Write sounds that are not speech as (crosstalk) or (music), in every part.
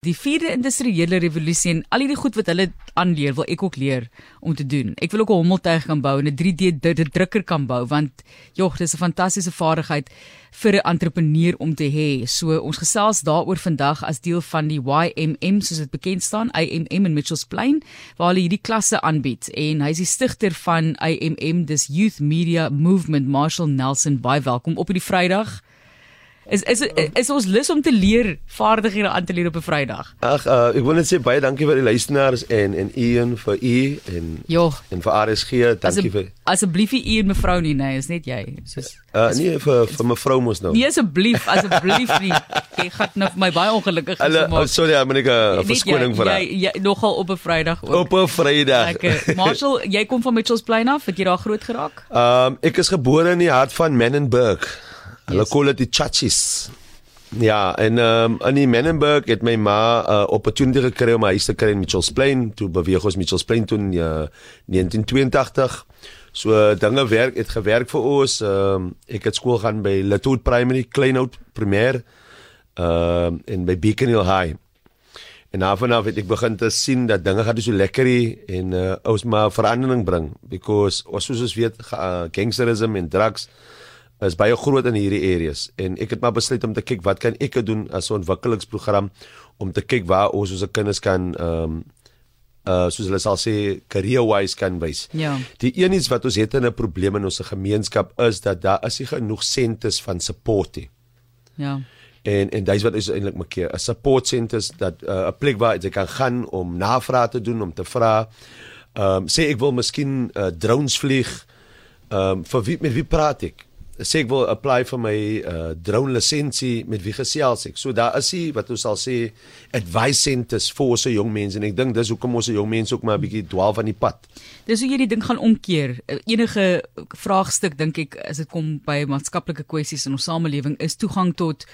Die vierde industriële revolusie en al hierdie goed wat hulle aanleer, wil ek ook leer om te doen. Ek wil ook 'n hommeltuig kan bou en 'n 3D drukker kan bou want jog, dis 'n fantastiese vaardigheid vir 'n entrepreneur om te hê. So ons gesels daaroor vandag as deel van die YMM soos dit bekend staan, IMM in Mitchells Plain, waar hulle hierdie klasse aanbied en hy is die stigter van IMM, dis Youth Media Movement, Marshall Nelson. Baie welkom op hierdie Vrydag. Is is is ons lus om te leer vaardighede aan te leer op 'n Vrydag? Ag, uh, ek wil net sê baie dankie vir die luisteraars en en Ian vir u en Jo. en vir RSG, dankie vir Asseblief nie Ian mevrou nie, nee, is net jy. Soos uh, nee vir vir mevrou mos nou. Nee asseblief, asseblief nie. (laughs) Jy gaan nou vir my baie ongelukkig Hulle oh, sorry, ek moet 'n verskoning vir haar. Jy, jy nogal op 'n Vrydag ook. Op 'n Vrydag. Lekker. Marshall, (laughs) jy kom van Mitchells Plain af, het jy daar groot geraak? Ehm um, ek is gebore in die hart van Menenberg. Hulle Yes. call dit die Chachis. Ja, en um, in die Menenberg het my ma 'n uh, opportunity gekry om 'n huis te kry in Mitchells Plain, toe beweeg ons Mitchells Plain toe in uh, 1982. So uh, dinge werk, het gewerk vir ons. Um, ek het skool gaan by Litwood Primary, Kleinhout Primêr, ehm um, en by Beacon Hill High. En af en af het ek begin te sien dat dinge gaan so lekker nie en uh, ons maar verandering bring because ons soos ons weet uh, gangsterism en drugs is baie groot in hierdie areas en ek het maar besluit om te kyk wat kan ek doen as 'n ontwikkelingsprogram om te kyk waar ons ons kinders kan ehm um, uh soos hulle sal sê career wise kan wys. Ja. Die een iets wat ons het in 'n probleem in ons gemeenskap is dat daar is nie genoeg sentes van support nie. Ja. En en dis wat is eintlik maak keer 'n support centers dat 'n uh, plek waar jy kan gaan om navrae te doen om te vra. Ehm um, sê ek wil miskien uh, drones vlieg. Ehm um, vir wie met wie praat ek? Sê ek wil apply vir my uh, drone lisensie met wie gesels ek? So daar is ie wat ons sal sê advice centers vir ons jong mense en ek dink dis hoekom ons jong mense ook maar 'n bietjie dwaal van die pad. Dis hoe jy die ding gaan omkeer. Enige vraagstuk dink ek as dit kom by maatskaplike kwessies in ons samelewing is toegang tot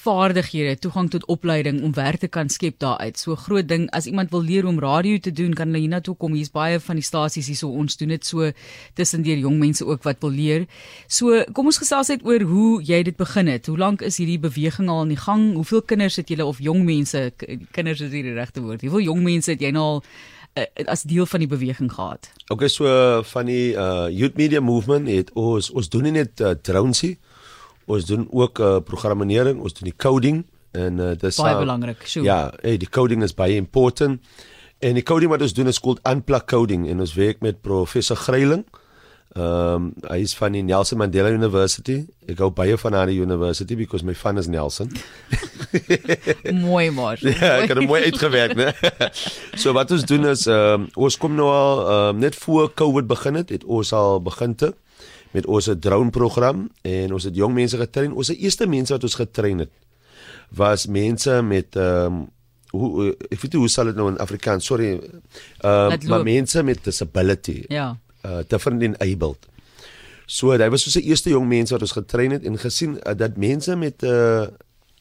vaardighede, toegang tot opleiding om werk te kan skep daaruit. So groot ding as iemand wil leer om radio te doen, kan hulle hiernatoe kom. Hier's baie van die stasies hierso ons doen dit so tussendeur jong mense ook wat wil leer. So kom ons gesels net oor hoe jy dit begin het. Hoe lank is hierdie beweging al in die gang? Hoeveel kinders het julle of jong mense, kinders is hier die regte woord. Hoeveel jong mense het jy nou al uh, as deel van die beweging gehad? Okay, so van die uh, youth media movement het ons ons doen nie net uh, drones nie. Ons doen ook uh, programmering, ons doen die coding en uh, dis Baie uh, belangrik, sure. Ja, hey, die coding is baie important. En die coding wat ons doen is called unplug coding en ons werk met professor Greiling. Ehm um, hy is van die Nelson Mandela University. Ek hou baie van haar university because my van is Nelson. (laughs) Mooi maar. (laughs) Ja, ek het hom mooi uitgewerk, né? (laughs) so wat ons doen is ehm um, ons kom nou al ehm um, net voor COVID begin het, het ons al begin te met ons drone program en ons het jong mense getrain. Ons eerste mense wat ons getrain het was mense met ehm um, hoe ek weet nie hoe sal dit nou in Afrikaans, sorry. Ehm maar loop. mense met disability. Ja. uh different enabled. So dit was soos die eerste jong mense wat ons getrain het en gesien uh, dat mense met 'n uh,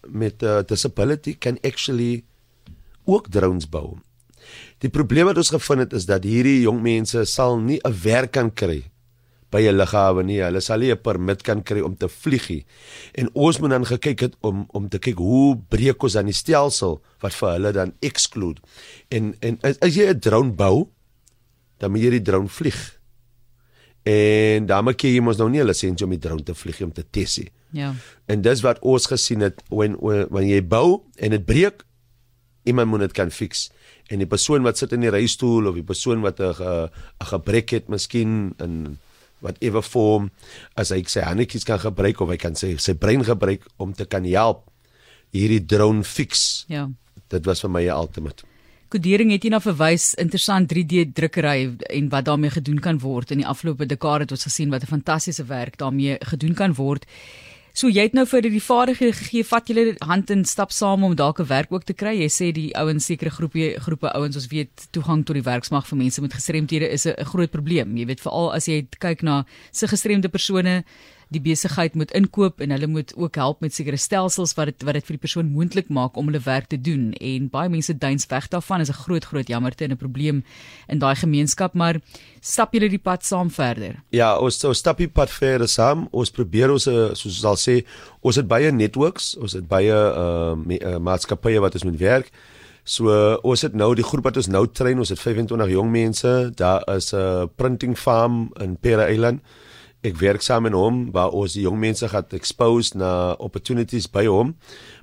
met 'n uh, disability can actually ook drones bou. Die probleem wat ons gevind het is dat hierdie jong mense sal nie 'n werk kan kry by 'n lughawe nie. Hulle sal nie 'n permit kan kry om te vlieg nie. En ons moet dan gekyk het om om te kyk hoe breek ons dan die stelsel wat vir hulle dan exclude. En en as, as jy 'n drone bou, dan moet jy die drone vlieg. En dan maak jy mos nou nie 'n lisensie om die drone te vlieg om te tes nie. Ja. En dis wat ons gesien het when wanneer jy bou en dit breek, iemand moet dit kan fix. En die persoon wat sit in die reistool of die persoon wat 'n 'n gebrek het, miskien in whatever vorm, as hy sy handjies kan gebruik of hy kan sy sy brein gebruik om te kan help hierdie drone fix. Ja. Dit was vir my 'n ultimate. Kodering het jy na verwys interessant 3D drukkery en wat daarmee gedoen kan word in die afgelope dekade het ons gesien wat 'n fantastiese werk daarmee gedoen kan word. So jy het nou vir die vaardighede gegee, vat julle hand in stap saam om dalk 'n werk ook te kry. Jy sê die ouens sekere groepe groepe ouens ons weet toegang tot die werksmag vir mense met gestremthede is 'n groot probleem. Jy weet veral as jy kyk na se gestremde persone die besigheid moet inkoop en hulle moet ook help met sekere stelsels wat dit wat dit vir die persoon moontlik maak om hulle werk te doen. En baie mense duins weg daarvan. Is 'n groot groot jammerte en 'n probleem in daai gemeenskap maar stap julle die pad saam verder? Ja ons so stap die pad verder saam. Ons probeer ons eh, soos ons al sê ons het baie networks ons het baie uh, uh maatskappye wat ons moet werk. So uh, ons het nou die groep wat ons nou train, ons het 25 jong mense. Daar is 'n uh, printing farm in Pere Island ek werk saam met hom waar ons die jong mense gaan expose na opportunities by hom.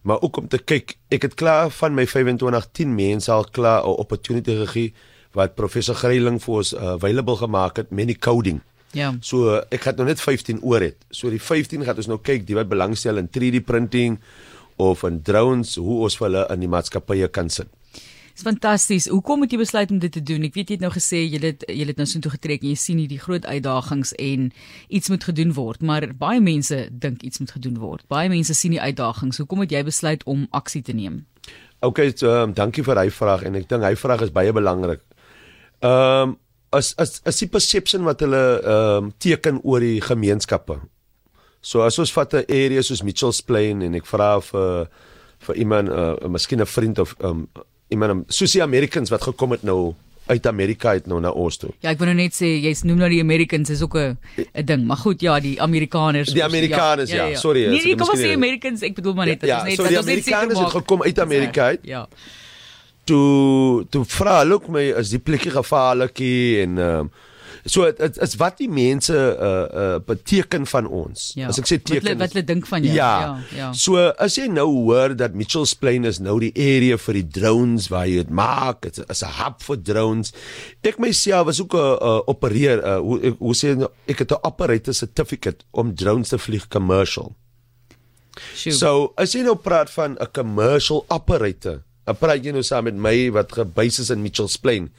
Maar ook om te kyk ek het klaar van my 25 10 mense al klaar 'n opportunity gegee wat professor Greiling vir ons uh, available gemaak het met die coding. Ja. So ek het nog net 15 oor het. So die 15 gaan ons nou kyk die wat belangstel in 3D printing of in drones hoe ons vir hulle in die maatskappye kan sit Dis fantasties. Hoekom het jy besluit om dit te doen? Ek weet jy het nou gesê jy het jy het nou so toe getrek en jy sien hierdie groot uitdagings en iets moet gedoen word, maar baie mense dink iets moet gedoen word. Baie mense sien die uitdagings. Hoekom het jy besluit om aksie te neem? OK, so, um, dankie vir hy vraag en ek dink hy vraag is baie belangrik. Ehm um, as as as die perception wat hulle ehm um, teken oor die gemeenskappe. So as ons vat 'n area soos Mitchells Plain en ek vra vir vir iemand 'n uh, miskien 'n vriend of ehm um, ek meen soos die Americans wat gekom het nou uit Amerika uit nou na ons toe. Ja, ek wou nou net sê jy's noem nou die Americans is ook 'n 'n ding, maar goed, ja, die Amerikaners. Die Amerikaners ja, ja, ja, ja. sorry. Nee, ek kom sê Americans, ek bedoel maar net ja, dit is net dat ons net sê Amerikaners het gekom uit Amerika uit. Ja. Toe toe vra look my as die plekkie gevaarlik en ehm um, So dit is wat die mense uh uh beteken van ons. Ja. As ek sê teken wat hulle dink van jou. Ja. ja, ja. So as jy nou hoor dat Mitchells Plain is nou die area vir die drones waar jy dit maak, dit is 'n hub vir drones. Ek myself was ook 'n uh, opereer uh, hoe ek, hoe sê ek het 'n operator certificate om drones te vlieg commercial. Sjoe. So as jy nou praat van 'n commercial operator, dan praat jy nou saam met my wat gebase is in Mitchells Plain.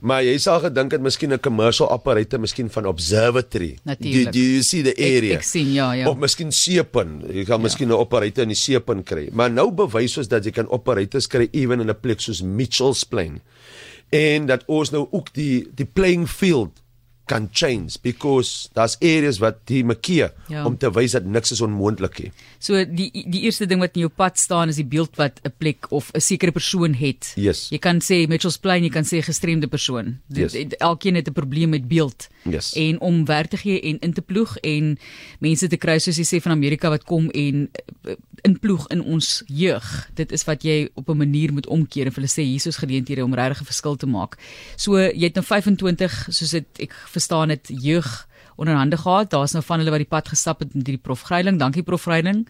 Maar jy sal gedink dit miskien 'n commercial operator miskien van observatory. Natuurlijk. Do, do you see the area? Ek, ek sien ja, ja. Of miskien seepunt. Jy kan ja. miskien 'n operator in die seepunt kry. Maar nou bewys ons dat jy kan operators kry ewen in 'n plek soos Mitchells Plain. En dat ons nou ook die die playing field kan change because daar's areas wat die makie ja. om te wys dat niks is onmoontlik nie. So die die eerste ding wat in jou pad staan is die beeld wat 'n plek of 'n sekere persoon het. Yes. Jy kan sê Mitchells Plain, jy kan sê gestremde persoon. Yes. Elkeen het 'n probleem met beeld. Yes. En om werk te gee en in te ploeg en mense te kry soos jy sê van Amerika wat kom en uh, inploeg in ons jeug. Dit is wat jy op 'n manier moet omkeer en hulle sê hier is geleenthede om regtig 'n verskil te maak. So jy het nou 25 soos dit ek verstaan dit jeug onderhande gehad. Daar's nou van hulle wat die pad gestap het met hierdie prof Greiling. Dankie prof Greiling.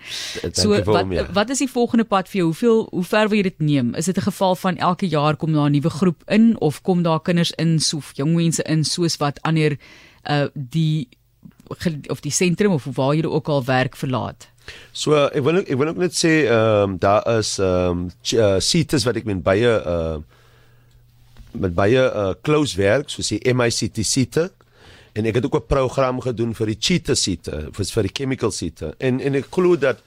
So wat ja. wat is die volgende pad vir jou? Hoeveel hoe ver wil jy dit neem? Is dit 'n geval van elke jaar kom daar 'n nuwe groep in of kom daar kinders in, so jong mense in soos wat ander uh die of die sentrum of waar jy ook al werk verlaat? So ek wil ek wil ook net sê ehm um, daar is ehm um, uh, seats wat ek met baie uh met baie uh close werk soos die MICT seats en ek het ook 'n program gedoen vir die cheetah seats vir vir die chemical seats en en ek glo dat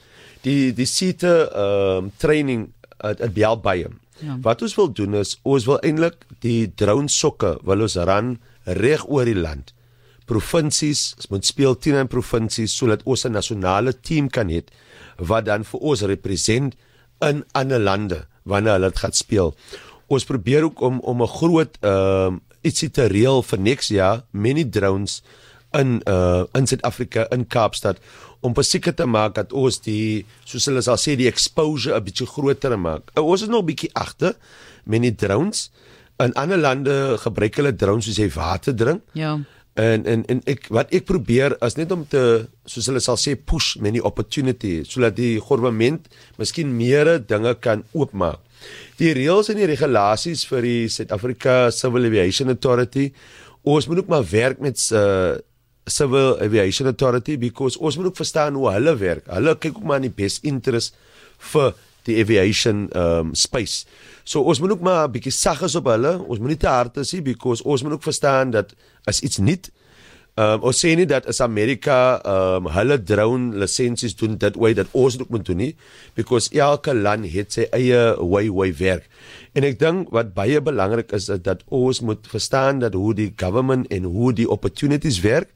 die die seats ehm um, training het uh, baie ja. wat ons wil doen is ons wil eintlik die drone sokke wil ons ran reg oor die land provinsies, ons moet speel teen in provinsies sodat ons 'n nasionale team kan hê wat dan vir ons represent in ander lande wanneer hulle dit gaan speel. Ons probeer ook om om 'n groot ehm uh, ietsie te reël vir next jaar, many drones in uh in Suid-Afrika in Kaapstad om beseker te maak dat ons die soos hulle sal sê die exposure 'n bietjie groter maak. Uh, ons is nog 'n bietjie agter many drones. In ander lande gebruik hulle drones soos jy water drink. Ja. En en en ek wat ek probeer is net om te soos hulle sal sê push many opportunity sodat die regering miskien meere dinge kan oopmaak. Die reëls en die regulasies vir die Suid-Afrika Civil Aviation Authority, ons moet ook maar werk met uh Civil Aviation Authority because ons moet ook verstaan hoe hulle werk. Hulle kyk ook maar in die best interest vir die aviation um space. So ons moet ook maar 'n bietjie saggies op hulle. Ons moet nie te hard wees nie because ons moet ook verstaan dat as iets nuut Um ons sê nie dat as Amerika um hulle drone lisensies doen dit way dat ons ook moet doen nie because elke land het sy eie way way werk. En ek dink wat baie belangrik is, is dat ons moet verstaan dat hoe die government en hoe die opportunities werk.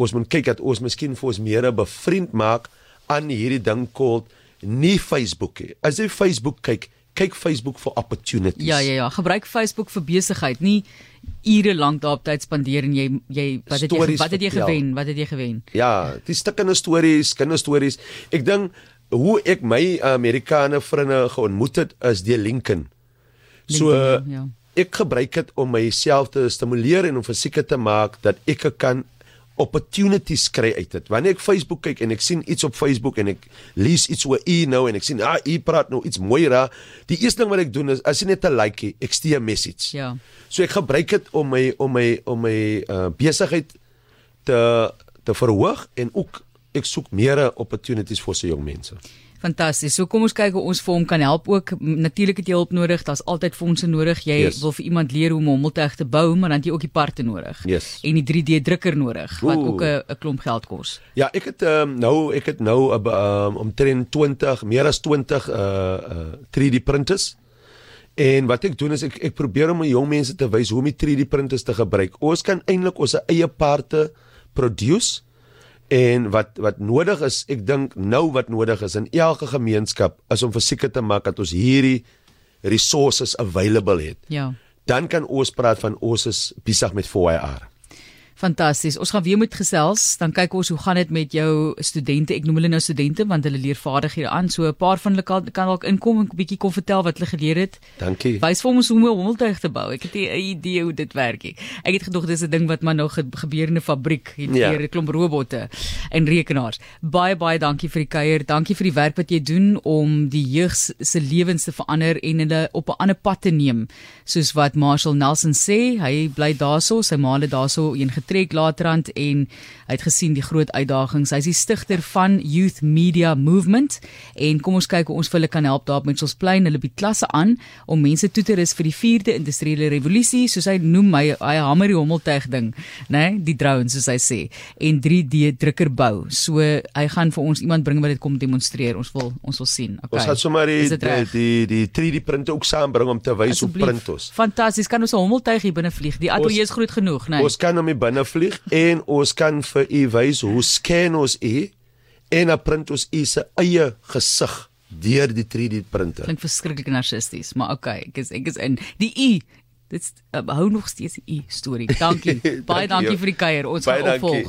ons moet kyk dat ons miskien vir ons meer bevriend maak aan hierdie ding called nie Facebook nie. As jy Facebook kyk, kyk Facebook vir opportunities. Ja ja ja, gebruik Facebook vir besigheid, nie ure lank daarop tyd spandeer en jy jy wat het jy wat het jy gewen? Wat het jy gewen? Ja, die stukkende stories, kinderstories. Ek dink hoe ek my Amerikaner vriende geontmoet het is deur LinkedIn. So LinkedIn, ja. ek gebruik dit om myself te stimuleer en om verseker te maak dat ek kan opportunities kry uit dit. Wanneer ek Facebook kyk en ek sien iets op Facebook en ek lees iets oor u nou en ek sien ah u praat nou iets mooi ra, die eerste ding wat ek doen is as jy net 'n likeie, ek stuur 'n message. Ja. So ek gebruik dit om my om my om my uh, besigheid te te verhoog en ook ek soek meer opportunities vir se jong mense. Fantasties. So kom ons kyk hoe ons vir hom kan help ook. Natuurlik het jy hulp nodig. Daar's altyd fondse nodig. Jy yes. wil vir iemand leer hoe om 'n hommeltuig te bou, maar dan het jy ook die parte nodig. Yes. En die 3D drukker nodig wat Oeh. ook 'n klomp geld kos. Ja, ek het um, nou ek het nou um, omtrent 20, meer as 20 uh uh 3D printers. En wat ek doen is ek ek probeer om jong mense te wys hoe om die 3D printers te gebruik. Ons kan eintlik ons eie parte produce En wat wat nodig is, ek dink nou wat nodig is in elke gemeenskap is om verseker te maak dat ons hierdie resources available het. Ja. Dan kan ons praat van ons is besig met 4IR. Fantasties. Ons gaan weer moet gesels, dan kyk ons hoe gaan dit met jou studente. Ek noem hulle nou studente want hulle leer vaardighede aan. So 'n paar van hulle kan kan dalk inkom en 'n bietjie kom vertel wat hulle geleer het. Dankie. Wys vir ons hoe om 'n hommeltuig te bou. Ek het 'n idee hoe dit werk. Ek het gedog dis 'n ding wat maar nou gebeur in 'n fabriek hier ja. 'n klomp robotte en rekenaars. Baie baie dankie vir die kuier. Dankie vir die werk wat jy doen om die jeug se lewens te verander en hulle op 'n ander pad te neem. Soos wat Marshall Nelson sê, hy bly daarso, sy ma het daarso een getrek laterand en hy het gesien die groot uitdagings. Hy's die stigter van Youth Media Movement en kom ons kyk hoe ons vir hulle kan help daar met ons plein. Hulle bied klasse aan om mense toe te rus vir die 4de industriële revolusie, soos hy noem my hy hamer die hommeltuig ding, né? Nee, die drone soos hy sê en 3D drukker bou. So hy gaan vir ons iemand bring wat dit kom demonstreer. Ons wil ons wil sien. Okay. Ons gaan sommer die, die die die 3D printe ook saambring om te wys hoe print ons. Fantasties. Kan ons 'n hommeltuig hier binne vlieg? Die ateljee is groot genoeg, né? Nee? Ons kan hom hier binne vlieg en ons kan vir u wys hoe scan ons u en dan print ons u se eie gesig deur die 3D printer. Klink verskriklik narcissisties, maar okay, ek is ek is in die u Dit's uh, hou nog steeds u storie. Dankie. (laughs) Baie dankie vir die kuier. Ons gaan opvolg.